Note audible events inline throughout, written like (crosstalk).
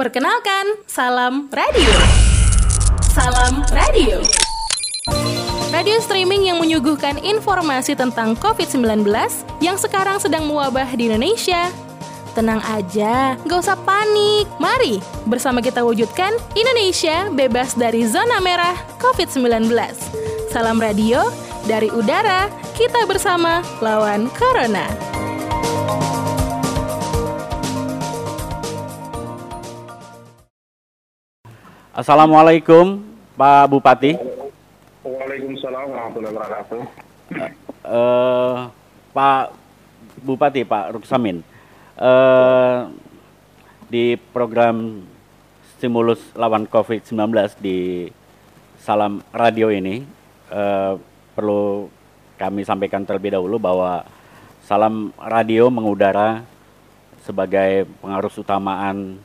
Perkenalkan, Salam Radio. Salam Radio. Radio streaming yang menyuguhkan informasi tentang COVID-19 yang sekarang sedang mewabah di Indonesia. Tenang aja, gak usah panik. Mari bersama kita wujudkan Indonesia bebas dari zona merah COVID-19. Salam radio dari udara, kita bersama lawan Corona. Assalamualaikum Pak Bupati. Waalaikumsalam warahmatullahi wabarakatuh. Eh, Pak Bupati Pak Ruksamin. Eh, di program stimulus lawan COVID-19 di Salam Radio ini eh, perlu kami sampaikan terlebih dahulu bahwa Salam Radio mengudara sebagai pengarus utamaan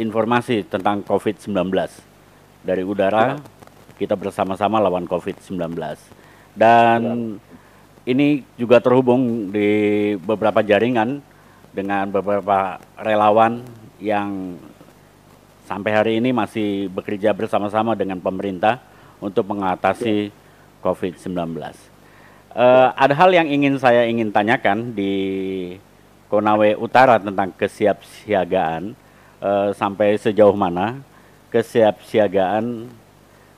informasi tentang COVID-19 dari udara kita bersama-sama lawan COVID-19 dan ini juga terhubung di beberapa jaringan dengan beberapa relawan yang sampai hari ini masih bekerja bersama-sama dengan pemerintah untuk mengatasi COVID-19. Eh, ada hal yang ingin saya ingin tanyakan di Konawe Utara tentang kesiapsiagaan eh, sampai sejauh mana kesiapsiagaan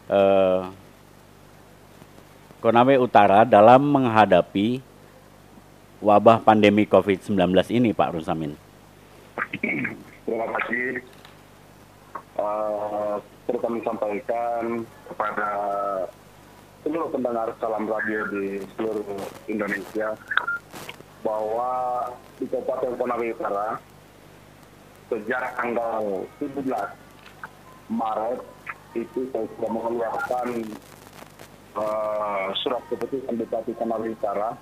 eh, Konawe Utara dalam menghadapi wabah pandemi COVID-19 ini, Pak Rusamin. Terima kasih. Uh, perlu kami sampaikan kepada seluruh pendengar salam radio di seluruh Indonesia bahwa di Kabupaten Konawe Utara sejak tanggal 17 Maret itu saya sudah mengeluarkan uh, surat keputusan Bupati Konawe Utara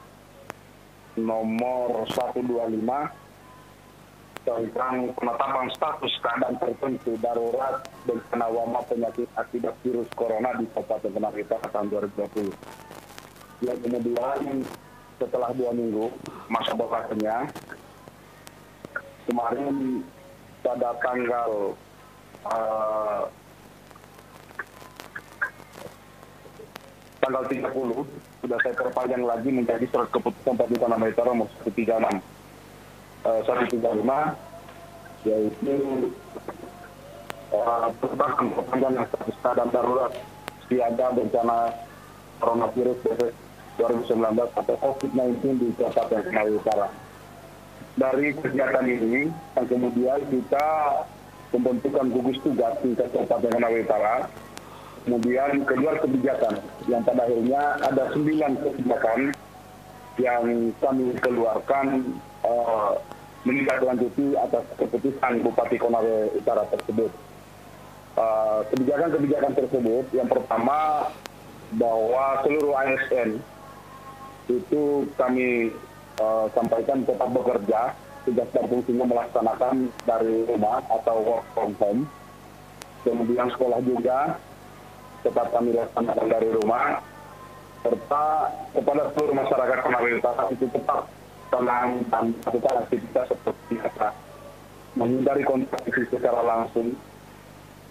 nomor 125 tentang penetapan status keadaan tertentu darurat bencana wabah penyakit akibat virus corona di Kabupaten Konawe Utara tahun 2020. Yang kemudian setelah dua minggu masa berbahasanya kemarin pada tanggal uh, tanggal 30 sudah saya perpanjang lagi menjadi surat keputusan Tanah Utara nomor 136 uh, 135 yaitu uh, tentang perpanjangan status keadaan darurat siaga bencana coronavirus 2019 atau COVID-19 di Kabupaten Konawe Utara. Dari kegiatan ini, yang kemudian kita membentukkan gugus tugas di Kabupaten Konawe Utara kemudian keluar kebijakan yang pada akhirnya ada sembilan kebijakan yang kami keluarkan uh, menindaklanjuti atas keputusan Bupati Konawe Utara tersebut. Kebijakan-kebijakan uh, tersebut yang pertama bahwa seluruh ASN itu kami uh, sampaikan tetap bekerja tugas fungsinya melaksanakan dari rumah atau work from home. Kemudian sekolah juga tetap kami laksanakan dari rumah serta kepada seluruh masyarakat Utara itu tetap tenang dan melakukan aktivitas seperti biasa menghindari kontak fisik secara langsung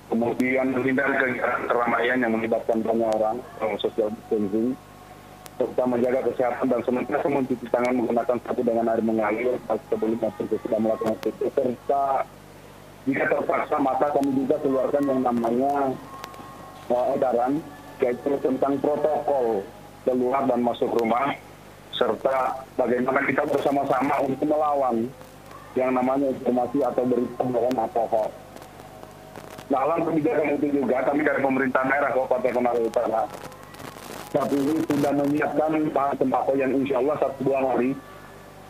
kemudian menghindari kegiatan keramaian yang melibatkan banyak orang social distancing serta menjaga kesehatan dan senantiasa mencuci tangan menggunakan sabun dengan air mengalir sebelum masuk ke sudah melakukan aktivitas serta jika terpaksa maka kami juga keluarkan yang namanya uh, edaran yaitu tentang protokol keluar dan masuk rumah serta bagaimana kita bersama-sama untuk melawan yang namanya informasi atau berita bohong atau hoax. Dalam kebijakan itu juga kami dari pemerintah daerah Kabupaten Konawe Utara ini sudah menyiapkan bahan sembako yang insya Allah satu dua hari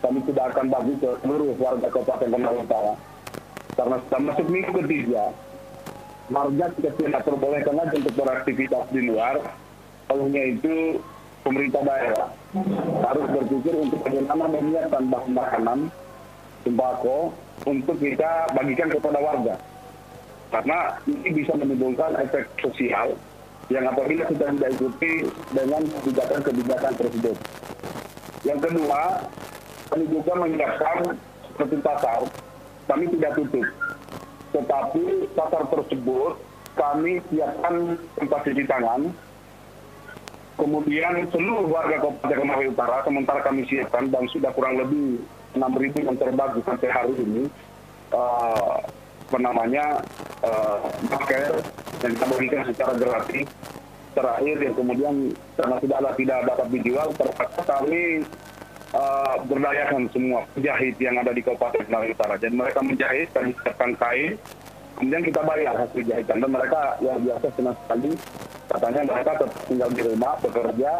kami sudah akan bagi ke seluruh warga Kabupaten Konawe Utara. Karena sudah masuk minggu ketiga, warga tidak tidak perbolehkan lagi untuk beraktivitas di luar. Olehnya itu pemerintah daerah harus berpikir untuk bagaimana menyiapkan bahan makanan, sembako untuk kita bagikan kepada warga. Karena ini bisa menimbulkan efek sosial yang apabila kita tidak ikuti dengan kebijakan-kebijakan tersebut. Yang kedua, kami juga menyiapkan seperti pasar, kami tidak tutup tetapi pasar tersebut kami siapkan tempat cuci tangan. Kemudian seluruh warga Kabupaten Konawe Utara, sementara kami siapkan dan sudah kurang lebih 6.000 yang terbagi sampai hari ini, uh, apa masker yang kita berikan secara gratis. Terakhir yang kemudian karena ada tidak dapat dijual, terpaksa kami uh, berdayakan semua penjahit yang ada di Kabupaten Konawe Utara. Dan mereka menjahit, kami siapkan kain, kemudian kita bayar hasil jahitan dan mereka yang biasa senang sekali katanya mereka tetap tinggal di rumah bekerja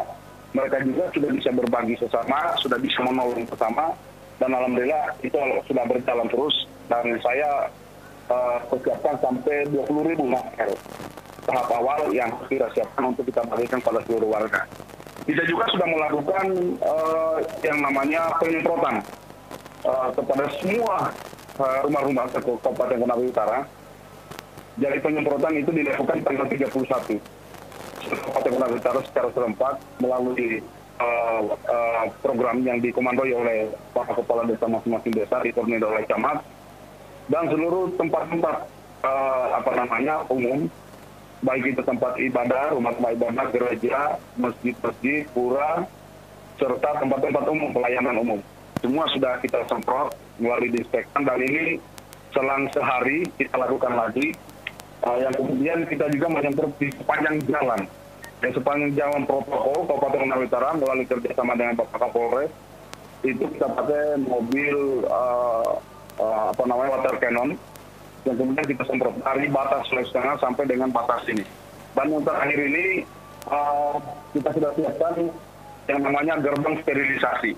mereka juga sudah bisa berbagi sesama sudah bisa menolong bersama dan alhamdulillah itu sudah berjalan terus dan saya uh, persiapkan sampai 20 ribu masker tahap awal yang kita siapkan untuk kita bagikan pada seluruh warga. Kita juga sudah melakukan uh, yang namanya penyemprotan uh, kepada semua rumah-rumah uh, Kabupaten Konawe Utara jadi penyemprotan itu dilakukan tanggal 31. Kabupaten Konawe Utara secara serempak melalui uh, uh, program yang dikomandoi oleh para kepala desa masing-masing desa dikoordinir oleh camat dan seluruh tempat-tempat uh, apa namanya umum baik itu tempat ibadah, rumah tempat ibadah, gereja, masjid-masjid, pura, serta tempat-tempat umum, pelayanan umum. Semua sudah kita semprot melalui disinfektan dan ini selang sehari kita lakukan lagi uh, yang kemudian kita juga menyemprot di sepanjang jalan. Yang sepanjang jalan protokol Kabupaten Konawe Utara melalui kerjasama dengan Bapak Kapolres itu kita pakai mobil uh, uh, apa namanya water cannon yang kemudian kita semprot dari batas Sulawesi Tengah sampai dengan batas ini. Dan yang terakhir ini uh, kita sudah siapkan yang namanya gerbang sterilisasi.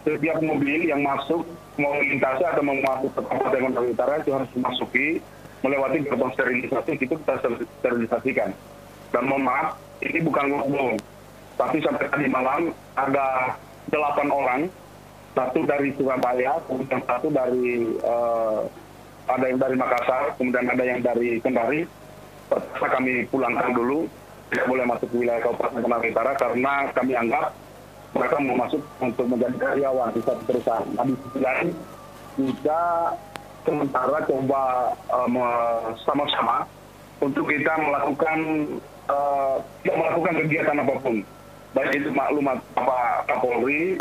Setiap mobil yang masuk mau melintasi atau mau masuk ke Kabupaten Konawe Utara itu harus dimasuki melewati gerbang sterilisasi itu kita sterilisasikan. Dan mohon maaf, ini bukan lockdown. Tapi sampai tadi malam ada delapan orang, satu dari Surabaya, kemudian satu dari uh, ada yang dari Makassar, kemudian ada yang dari Kendari. Terpaksa kami pulangkan dulu, tidak boleh masuk wilayah Kabupaten Konawe Utara karena kami anggap mereka mau masuk untuk menjadi karyawan di satu perusahaan. Nah, di sisi lain, kita sementara coba uh, sama-sama untuk kita melakukan uh, melakukan kegiatan apa pun baik itu maklumat Pak Kapolri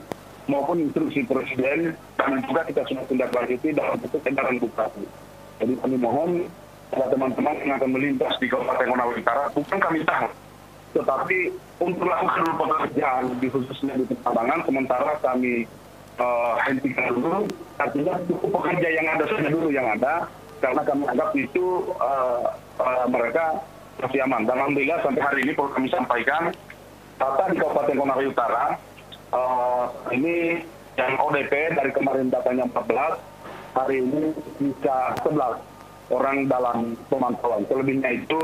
maupun instruksi Presiden dan juga kita sudah tindak lanjuti dalam bentuk edaran bupati. Jadi kami mohon kepada teman-teman yang akan melintas di Kabupaten Konawe Utara bukan kami tahu, tetapi untuk melakukan pekerjaan di khususnya di pertambangan sementara kami uh, hentikan dulu artinya cukup pekerja yang ada saja dulu yang ada karena kami anggap itu uh, uh, mereka masih aman dan alhamdulillah sampai hari ini perlu kami sampaikan data di Kabupaten Konawe Utara ini yang ODP dari kemarin datanya 14 hari ini bisa 11 orang dalam pemantauan. Selebihnya itu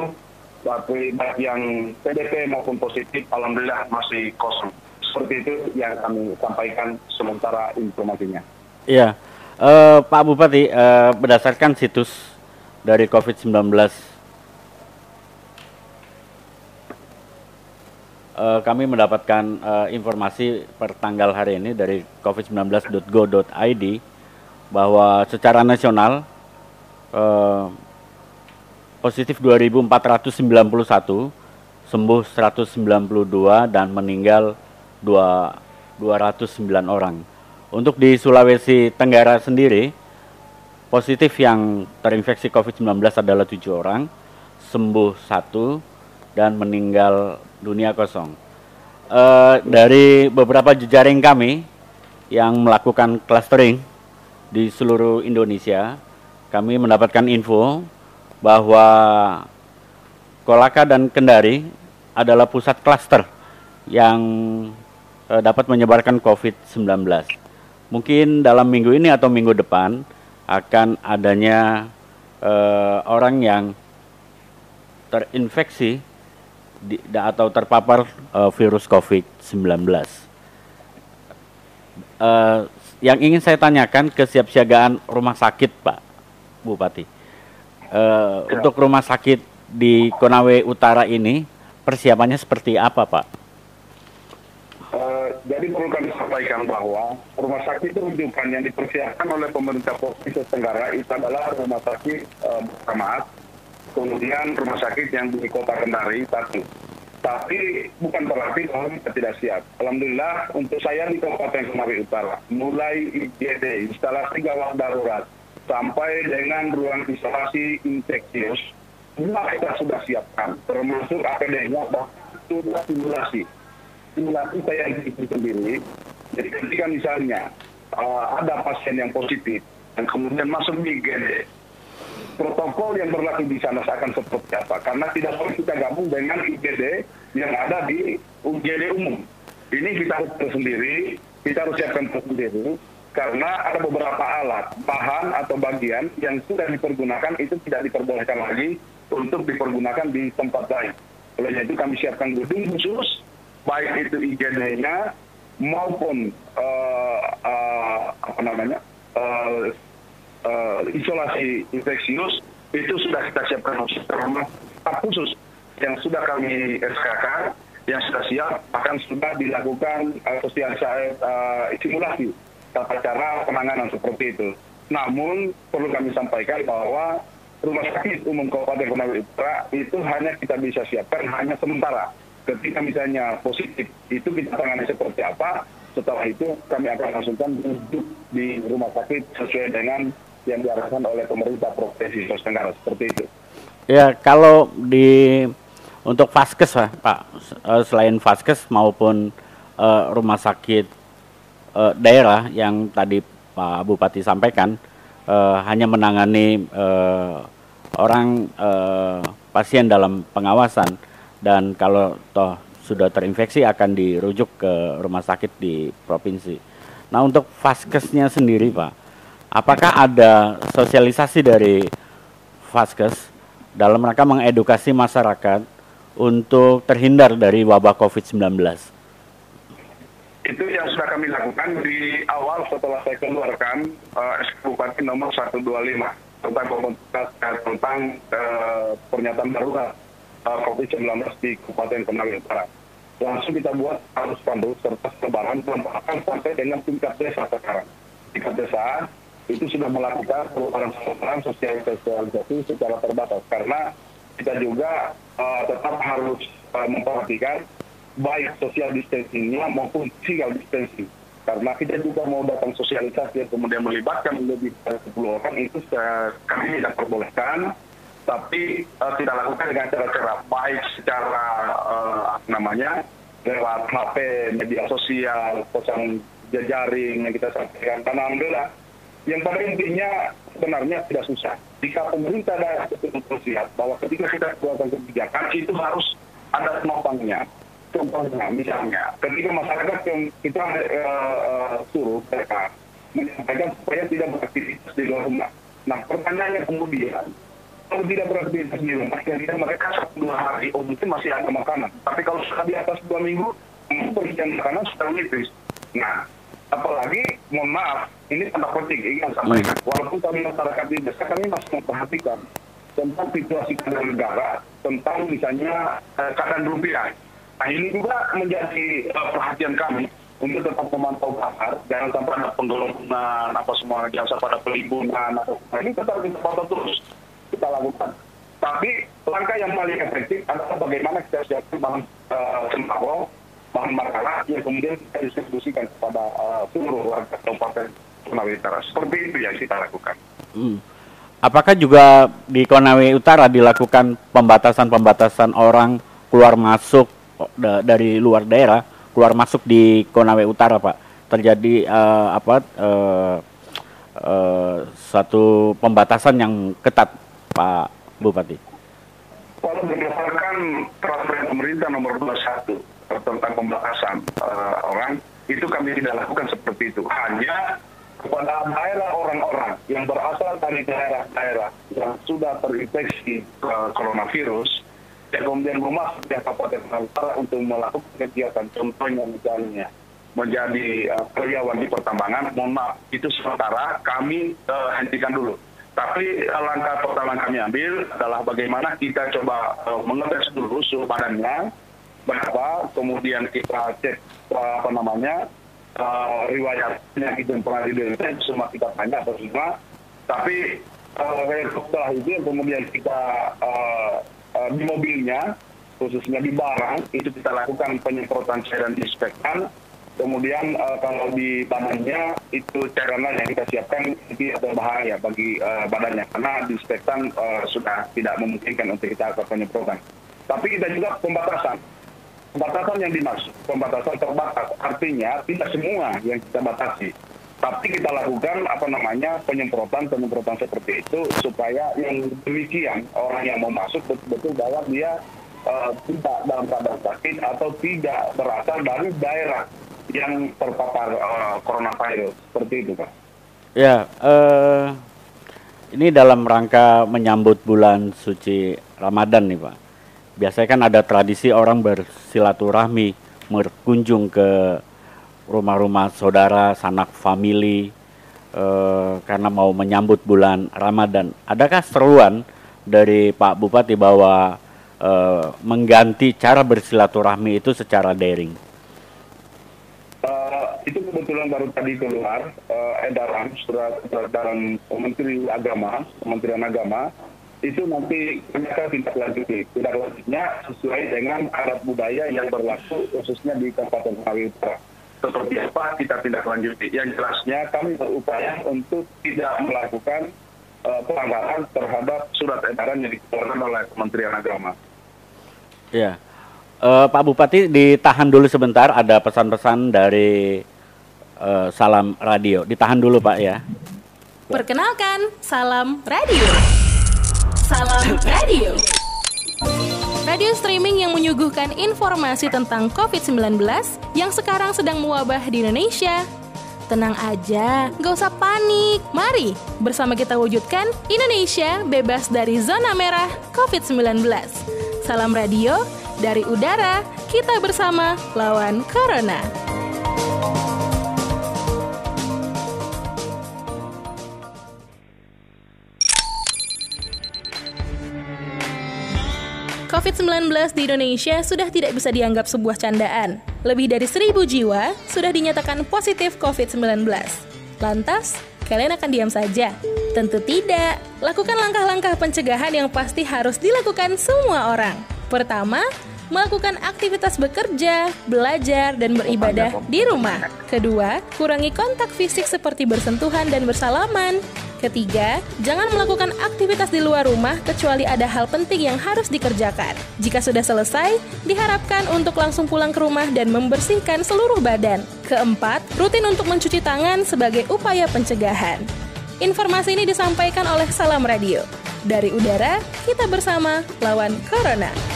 tapi baik yang PDP maupun positif alhamdulillah masih kosong. Seperti itu yang kami sampaikan sementara informasinya. Iya, uh, Pak Bupati, uh, berdasarkan situs dari COVID-19, uh, kami mendapatkan uh, informasi per tanggal hari ini dari covid19.go.id bahwa secara nasional uh, positif 2.491, sembuh 192 dan meninggal 209 orang. Untuk di Sulawesi Tenggara sendiri, positif yang terinfeksi COVID-19 adalah tujuh orang, sembuh satu, dan meninggal dunia kosong. E, dari beberapa jejaring kami yang melakukan clustering di seluruh Indonesia, kami mendapatkan info bahwa Kolaka dan Kendari adalah pusat klaster yang uh, dapat menyebarkan COVID-19. Mungkin dalam minggu ini atau minggu depan akan adanya uh, orang yang terinfeksi di, atau terpapar uh, virus COVID-19. Uh, yang ingin saya tanyakan kesiapsiagaan rumah sakit, Pak Bupati. Uh, ya. Untuk rumah sakit di Konawe Utara ini persiapannya seperti apa, Pak? jadi perlu kami sampaikan bahwa rumah sakit rujukan yang dipersiapkan oleh pemerintah Provinsi Tenggara itu adalah rumah sakit uh, kemudian rumah sakit yang di kota Kendari satu. Tapi bukan berarti bahwa kita tidak siap. Alhamdulillah untuk saya di Kabupaten Kendari Utara, mulai IGD, instalasi gawat darurat, sampai dengan ruang isolasi infeksius, semua kita sudah siapkan, termasuk APD-nya, sudah simulasi. Simulasi saya itu sendiri, jadi ketika misalnya uh, ada pasien yang positif, dan kemudian masuk di IGD, protokol yang berlaku di sana akan seperti apa. Karena tidak boleh kita gabung dengan IGD yang ada di UGD umum. Ini kita harus tersendiri, kita harus siapkan tersendiri, karena ada beberapa alat, bahan atau bagian yang sudah dipergunakan itu tidak diperbolehkan lagi untuk dipergunakan di tempat lain. Oleh itu kami siapkan gedung khusus, baik itu IGD-nya maupun uh, uh, apa namanya uh, uh, isolasi infeksius itu sudah kita siapkan rumah khusus yang sudah kami SKK yang sudah siap akan sudah dilakukan uh, sosialisasi uh, simulasi tata cara penanganan seperti itu. Namun perlu kami sampaikan bahwa rumah sakit umum Kabupaten Konawe Utara itu hanya kita bisa siapkan hanya sementara. Ketika misalnya positif itu kita tangani seperti apa, setelah itu kami akan langsungkan duduk di rumah sakit sesuai dengan yang diarahkan oleh pemerintah provinsi Sulawesi Tenggara seperti itu. Ya kalau di untuk vaskes Pak, eh, selain vaskes maupun uh, rumah sakit uh, daerah yang tadi Pak Bupati sampaikan uh, hanya menangani uh, orang uh, pasien dalam pengawasan dan kalau toh sudah terinfeksi akan dirujuk ke rumah sakit di provinsi. Nah untuk vaskesnya sendiri Pak, apakah ada sosialisasi dari Vaskes dalam rangka mengedukasi masyarakat untuk terhindar dari wabah COVID-19? Itu yang sudah kami lakukan di awal setelah saya keluarkan uh, SK Bupati nomor 125 tentang komunitas tentang uh, pernyataan darurat uh, COVID-19 di Kabupaten Konawe Utara. Langsung kita buat harus pandu serta sebaran bahkan sampai dengan tingkat desa sekarang. Tingkat desa itu sudah melakukan perubahan sosialisasi secara terbatas. Karena kita juga uh, tetap harus uh, memperhatikan baik social distancingnya maupun physical distancing. Karena kita juga mau datang sosialisasi yang kemudian melibatkan lebih dari 10 orang itu kami tidak perbolehkan. Tapi uh, tidak lakukan dengan cara-cara baik secara uh, namanya lewat HP, media sosial, pesan jejaring yang kita sampaikan. Karena alhamdulillah yang pada intinya sebenarnya tidak susah. Jika pemerintah daerah betul-betul siap bahwa ketika kita keluarkan kebijakan itu harus ada penopangnya. Contohnya, misalnya, ketika masyarakat yang kita uh, uh, suruh mereka menyampaikan supaya tidak beraktivitas di luar rumah. Nah, pertanyaannya kemudian, kalau tidak beraktivitas di rumah, tidak mereka satu dua hari, oh mungkin masih ada makanan. Tapi kalau sudah di atas dua minggu, persediaan makanan sudah menipis. Nah, apalagi mohon maaf ini tanda penting ingin sampaikan hmm. walaupun kami masyarakat di desa kami masih memperhatikan tentang situasi keadaan negara tentang misalnya eh, keadaan rupiah. Nah ini juga menjadi uh, perhatian kami untuk tetap memantau pasar. Jangan sampai ada penggelembungan apa semua jangan sampai ada pelimbunan nah, ini tetap kita pantau terus kita lakukan. Tapi langkah yang paling efektif adalah bagaimana kita siapkan bahan uh, sembako bahan makanan yang kemudian kita distribusikan kepada uh, seluruh warga Kabupaten Konawe Utara. Seperti itu yang kita lakukan. Hmm. Apakah juga di Konawe Utara dilakukan pembatasan-pembatasan orang keluar masuk dari luar daerah, keluar masuk di Konawe Utara, Pak? Terjadi uh, apa uh, uh, satu pembatasan yang ketat, Pak Bupati? Kalau berdasarkan peraturan pemerintah nomor 21 tentang pembatasan uh, orang itu kami tidak lakukan seperti itu. Hanya kepada daerah orang-orang yang berasal dari daerah-daerah yang sudah terinfeksi uh, coronavirus dan kemudian di Kabupaten Utara untuk melakukan kegiatan contohnya misalnya menjadi uh, karyawan di pertambangan mohon maaf itu sementara kami uh, hentikan dulu. Tapi langkah pertama kami ambil adalah bagaimana kita coba uh, mengetes dulu suhu badannya berapa, kemudian kita cek apa namanya uh, riwayat penyakit yang pernah diderita itu semua kita tanya atau semua. Tapi uh, setelah itu kemudian kita uh, uh, di mobilnya, khususnya di barang, itu kita lakukan penyemprotan cairan disinfektan Kemudian uh, kalau di badannya itu cairan yang kita siapkan itu berbahaya bagi uh, badannya karena disinfektan uh, sudah tidak memungkinkan untuk kita lakukan penyemprotan. Tapi kita juga pembatasan. Pembatasan yang dimaksud, pembatasan terbatas. Artinya tidak semua yang kita batasi. Tapi kita lakukan apa namanya penyemprotan penyemprotan seperti itu supaya yang demikian orang yang mau masuk betul-betul bahwa dia uh, tidak dalam keadaan sakit atau tidak berasal dari daerah yang terpapar uh, coronavirus seperti itu pak. Ya, uh, ini dalam rangka menyambut bulan suci Ramadan nih pak. Biasanya kan ada tradisi orang bersilaturahmi berkunjung ke rumah-rumah saudara, sanak famili uh, karena mau menyambut bulan Ramadan. Adakah seruan dari Pak Bupati bahwa uh, mengganti cara bersilaturahmi itu secara daring? itu kebetulan baru tadi keluar uh, edaran surat edaran Menteri Agama, Kementerian Agama itu nanti mereka tindak lanjuti. Tindak lanjutnya sesuai dengan adat budaya yang berlaku khususnya di Kabupaten Ngawi Utara. Seperti apa kita tindak lanjuti. Yang jelasnya kami berupaya untuk tidak melakukan uh, pelanggaran terhadap surat edaran yang dikeluarkan oleh Kementerian Agama. Ya. Uh, Pak Bupati ditahan dulu sebentar ada pesan-pesan dari uh, Salam Radio. Ditahan dulu Pak ya. Perkenalkan, Salam Radio. Salam Radio. Radio streaming yang menyuguhkan informasi tentang COVID-19 yang sekarang sedang mewabah di Indonesia. Tenang aja, gak usah panik. Mari bersama kita wujudkan Indonesia bebas dari zona merah COVID-19. Salam radio dari udara, kita bersama lawan Corona. COVID-19 di Indonesia sudah tidak bisa dianggap sebuah candaan. Lebih dari seribu jiwa sudah dinyatakan positif COVID-19. Lantas, kalian akan diam saja? Tentu tidak. Lakukan langkah-langkah pencegahan yang pasti harus dilakukan semua orang. Pertama, melakukan aktivitas bekerja, belajar, dan beribadah di rumah. Kedua, kurangi kontak fisik seperti bersentuhan dan bersalaman. Ketiga, jangan melakukan aktivitas di luar rumah kecuali ada hal penting yang harus dikerjakan. Jika sudah selesai, diharapkan untuk langsung pulang ke rumah dan membersihkan seluruh badan. Keempat, rutin untuk mencuci tangan sebagai upaya pencegahan. Informasi ini disampaikan oleh Salam Radio. Dari udara, kita bersama lawan Corona.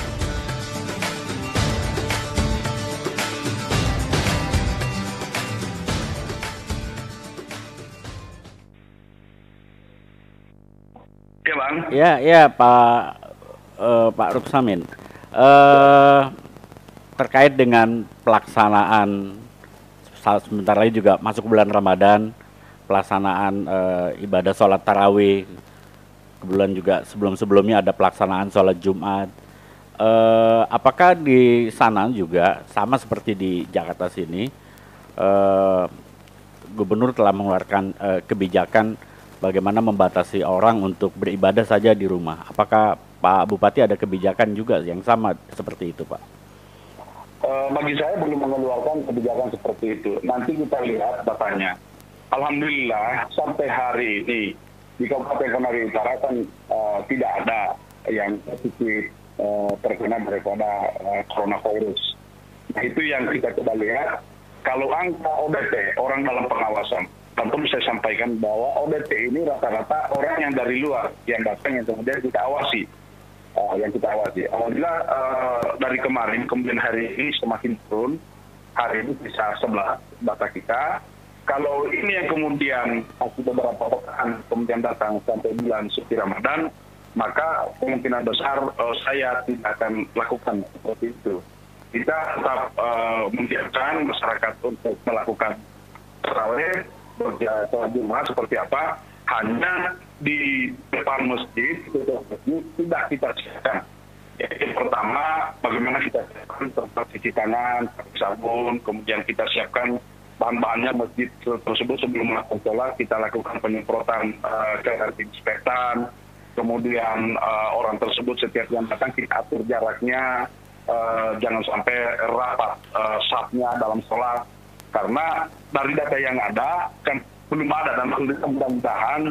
Bang. Ya ya Pak uh, Pak Ruksamin. Uh, terkait dengan pelaksanaan sebentar lagi juga masuk bulan Ramadan, pelaksanaan uh, ibadah sholat tarawih, kemudian juga sebelum-sebelumnya ada pelaksanaan sholat Jumat. Uh, apakah di sana juga sama seperti di Jakarta sini, uh, gubernur telah mengeluarkan uh, kebijakan bagaimana membatasi orang untuk beribadah saja di rumah. Apakah Pak Bupati ada kebijakan juga yang sama seperti itu, Pak? Uh, bagi saya belum mengeluarkan kebijakan seperti itu. Nanti kita lihat datanya. Alhamdulillah sampai hari ini di Kabupaten Kenari Utara kan uh, tidak ada yang positif uh, terkena daripada uh, coronavirus. Nah itu yang kita coba lihat. Kalau angka ODP orang dalam pengawasan tentu saya sampaikan bahwa ODP ini rata-rata orang yang dari luar yang datang yang kemudian kita awasi uh, yang kita awasi. Alhamdulillah uh, dari kemarin kemudian hari ini semakin turun hari ini bisa sebelah data kita. Kalau ini yang kemudian masih beberapa pekan kemudian datang sampai bulan suci Ramadan, maka kemungkinan besar uh, saya tidak akan lakukan seperti itu. Kita tetap uh, membiarkan masyarakat untuk melakukan terawih sholat Jumat seperti apa, hanya di depan masjid, tidak kita siapkan. Jadi pertama, bagaimana kita siapkan tempat cuci tangan, sabun, kemudian kita siapkan bahan-bahannya masjid tersebut sebelum melakukan sholat kita lakukan penyemprotan uh, cairan disinfektan kemudian uh, orang tersebut setiap yang datang kita atur jaraknya uh, jangan sampai rapat uh, safnya dalam sholat karena dari data yang ada kan belum ada dan mudah-mudahan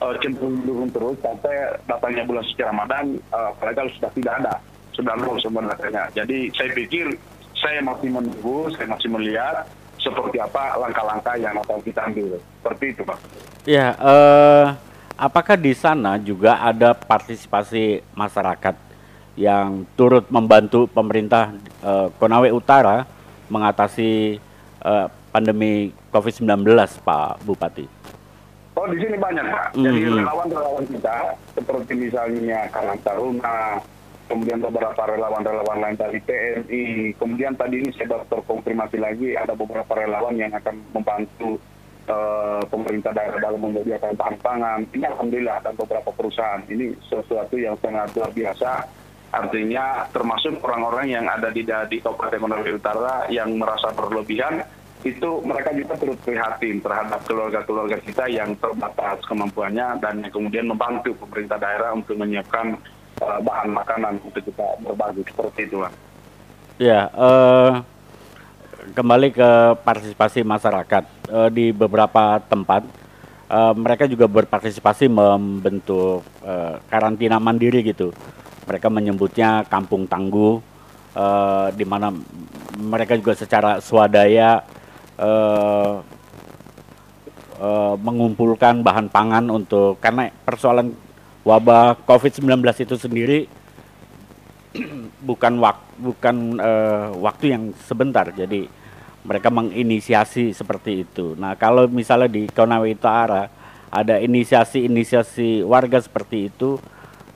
uh, cenderung turun terus sampai datanya bulan suci Ramadan uh, sudah tidak ada sudah nol semua datanya jadi saya pikir saya masih menunggu saya masih melihat seperti apa langkah-langkah yang akan kita ambil. Seperti itu, Pak. Ya, uh, apakah di sana juga ada partisipasi masyarakat yang turut membantu pemerintah uh, Konawe Utara mengatasi uh, pandemi COVID-19, Pak Bupati? Oh, di sini banyak, Pak. Mm -hmm. Jadi relawan-relawan kita, seperti misalnya Karang Taruna, kemudian beberapa relawan-relawan lain dari TNI, kemudian tadi ini saya baru terkonfirmasi lagi ada beberapa relawan yang akan membantu uh, pemerintah daerah dalam menyediakan bahan pangan. Ini alhamdulillah dan beberapa perusahaan. Ini sesuatu yang sangat luar biasa. Artinya termasuk orang-orang yang ada di, di Kabupaten Konawe Utara yang merasa berlebihan itu mereka juga turut prihatin terhadap keluarga-keluarga kita yang terbatas kemampuannya dan kemudian membantu pemerintah daerah untuk menyiapkan uh, bahan makanan untuk kita berbagi seperti itu. Ya, uh, kembali ke partisipasi masyarakat uh, di beberapa tempat uh, mereka juga berpartisipasi membentuk uh, karantina mandiri gitu. Mereka menyebutnya kampung tangguh, uh, di mana mereka juga secara swadaya uh, uh, mengumpulkan bahan pangan untuk karena persoalan wabah COVID-19 itu sendiri (clears throat) bukan wak, bukan uh, waktu yang sebentar. Jadi mereka menginisiasi seperti itu. Nah, kalau misalnya di Konawe Utara ada inisiasi-inisiasi warga seperti itu,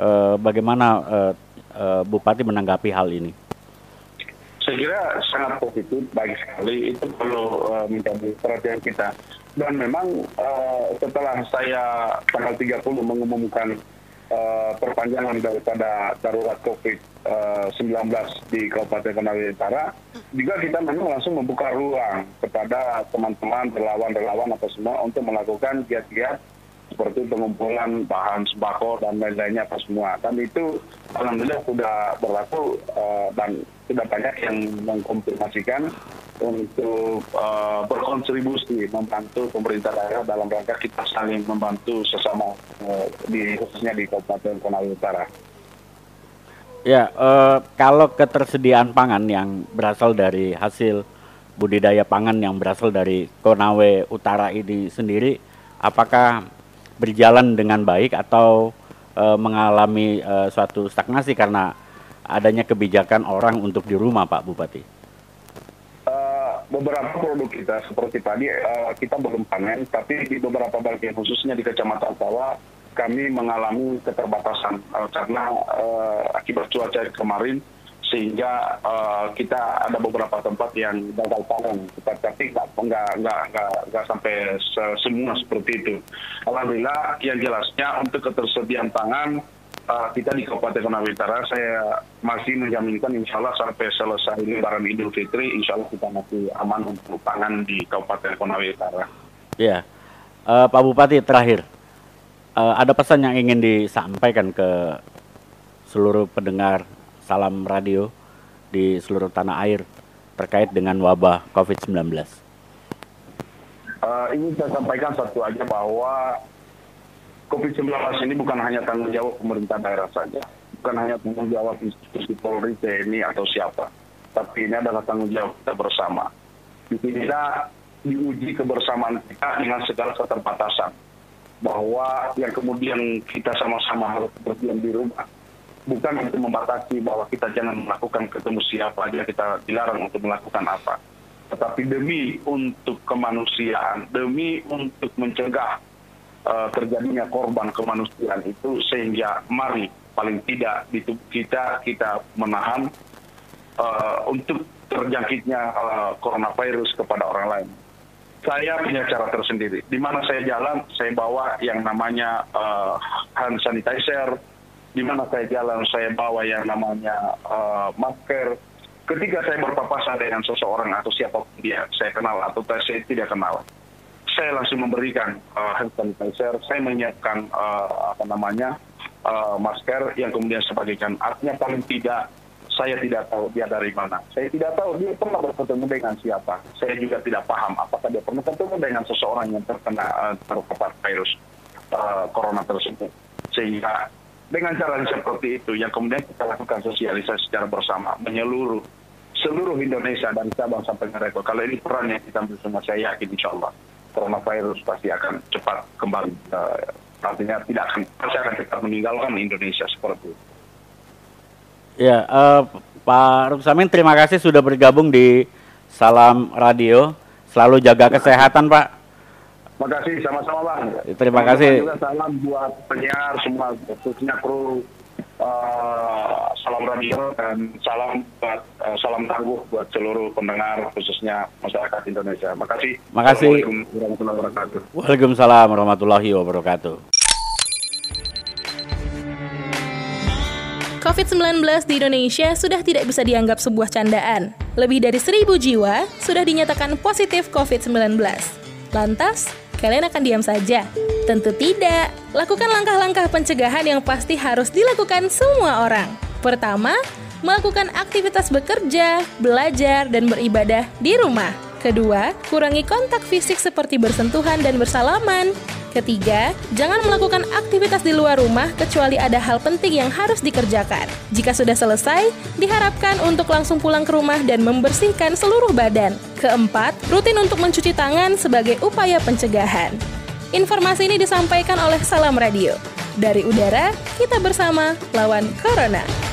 uh, bagaimana uh, uh, Bupati menanggapi hal ini? Saya kira sangat positif, baik sekali. Itu perlu uh, menjadi perhatian kita. Dan memang uh, setelah saya tanggal 30 mengumumkan uh, perpanjangan daripada darurat COVID-19 uh, di Kabupaten Konawe Utara, juga kita memang langsung membuka ruang kepada teman-teman relawan-relawan atau semua untuk melakukan giat-giat seperti pengumpulan bahan sembako dan lain-lainnya apa semua. Dan itu alhamdulillah sudah berlaku uh, dan sudah banyak yang mengkonfirmasikan untuk uh, berkontribusi membantu pemerintah daerah dalam rangka kita saling membantu sesama uh, di khususnya di Kabupaten Konawe Utara. Ya, uh, kalau ketersediaan pangan yang berasal dari hasil budidaya pangan yang berasal dari Konawe Utara ini sendiri, apakah berjalan dengan baik atau uh, mengalami uh, suatu stagnasi karena adanya kebijakan orang untuk di rumah, Pak Bupati? beberapa produk kita seperti tadi kita belum panen, tapi di beberapa bagian khususnya di Kecamatan Tawa kami mengalami keterbatasan karena akibat cuaca kemarin sehingga uh, kita ada beberapa tempat yang gagal panen, tapi nggak nggak nggak nggak sampai semua seperti itu. Alhamdulillah yang jelasnya untuk ketersediaan pangan uh, kita di Kabupaten Konawe Utara saya masih menjaminkan insya Allah sampai selesai Lebaran Idul Fitri insya Allah kita masih aman untuk pangan di Kabupaten Konawe Utara. Ya, uh, Pak Bupati terakhir uh, ada pesan yang ingin disampaikan ke seluruh pendengar salam radio di seluruh tanah air terkait dengan wabah COVID-19. Uh, ingin saya sampaikan satu aja bahwa COVID-19 ini bukan hanya tanggung jawab pemerintah daerah saja, bukan hanya tanggung jawab institusi Polri, TNI atau siapa, tapi ini adalah tanggung jawab kita bersama. Kita diuji kebersamaan kita dengan segala keterbatasan, bahwa yang kemudian kita sama-sama harus berdiam di rumah, bukan untuk membatasi bahwa kita jangan melakukan ketemu siapa aja kita dilarang untuk melakukan apa, tetapi demi untuk kemanusiaan, demi untuk mencegah uh, terjadinya korban kemanusiaan itu sehingga mari paling tidak di tubuh kita kita menahan uh, untuk terjangkitnya uh, coronavirus kepada orang lain. Saya punya cara tersendiri. Di mana saya jalan, saya bawa yang namanya uh, hand sanitizer. Di mana saya jalan, saya bawa yang namanya uh, masker ketika saya berpapasan dengan seseorang atau siapa pun dia, saya kenal atau saya tidak kenal, saya langsung memberikan uh, hand sanitizer, saya menyiapkan uh, apa namanya uh, masker yang kemudian sebagikan. Artinya paling tidak saya tidak tahu dia dari mana. Saya tidak tahu dia pernah bertemu dengan siapa. Saya juga tidak paham apakah dia pernah bertemu dengan seseorang yang terkena uh, terpapar virus uh, corona tersebut. Sehingga dengan cara seperti itu yang kemudian kita lakukan sosialisasi secara bersama menyeluruh seluruh Indonesia dari Sabang sampai Merauke. Kalau ini peran yang kita ambil semua, saya yakin insya Allah coronavirus pasti akan cepat kembali. Uh, artinya tidak akan pasti akan cepat meninggalkan Indonesia seperti itu. Ya, uh, Pak Ruksamin terima kasih sudah bergabung di Salam Radio. Selalu jaga kesehatan, Pak. Terima kasih, sama-sama Bang. Terima kasih. Juga salam buat penyiar semua, khususnya kru uh, Salam Radio dan salam buat uh, salam tangguh buat seluruh pendengar khususnya masyarakat Indonesia. Makasih. Makasih. Assalamualaikum warahmatullahi wabarakatuh. Waalaikumsalam warahmatullahi wabarakatuh. COVID-19 di Indonesia sudah tidak bisa dianggap sebuah candaan. Lebih dari seribu jiwa sudah dinyatakan positif COVID-19. Lantas, kalian akan diam saja? Tentu tidak. Lakukan langkah-langkah pencegahan yang pasti harus dilakukan semua orang. Pertama, melakukan aktivitas bekerja, belajar, dan beribadah di rumah. Kedua, kurangi kontak fisik seperti bersentuhan dan bersalaman. Ketiga, jangan melakukan aktivitas di luar rumah kecuali ada hal penting yang harus dikerjakan. Jika sudah selesai, diharapkan untuk langsung pulang ke rumah dan membersihkan seluruh badan. Keempat, rutin untuk mencuci tangan sebagai upaya pencegahan. Informasi ini disampaikan oleh Salam Radio. Dari udara, kita bersama lawan Corona.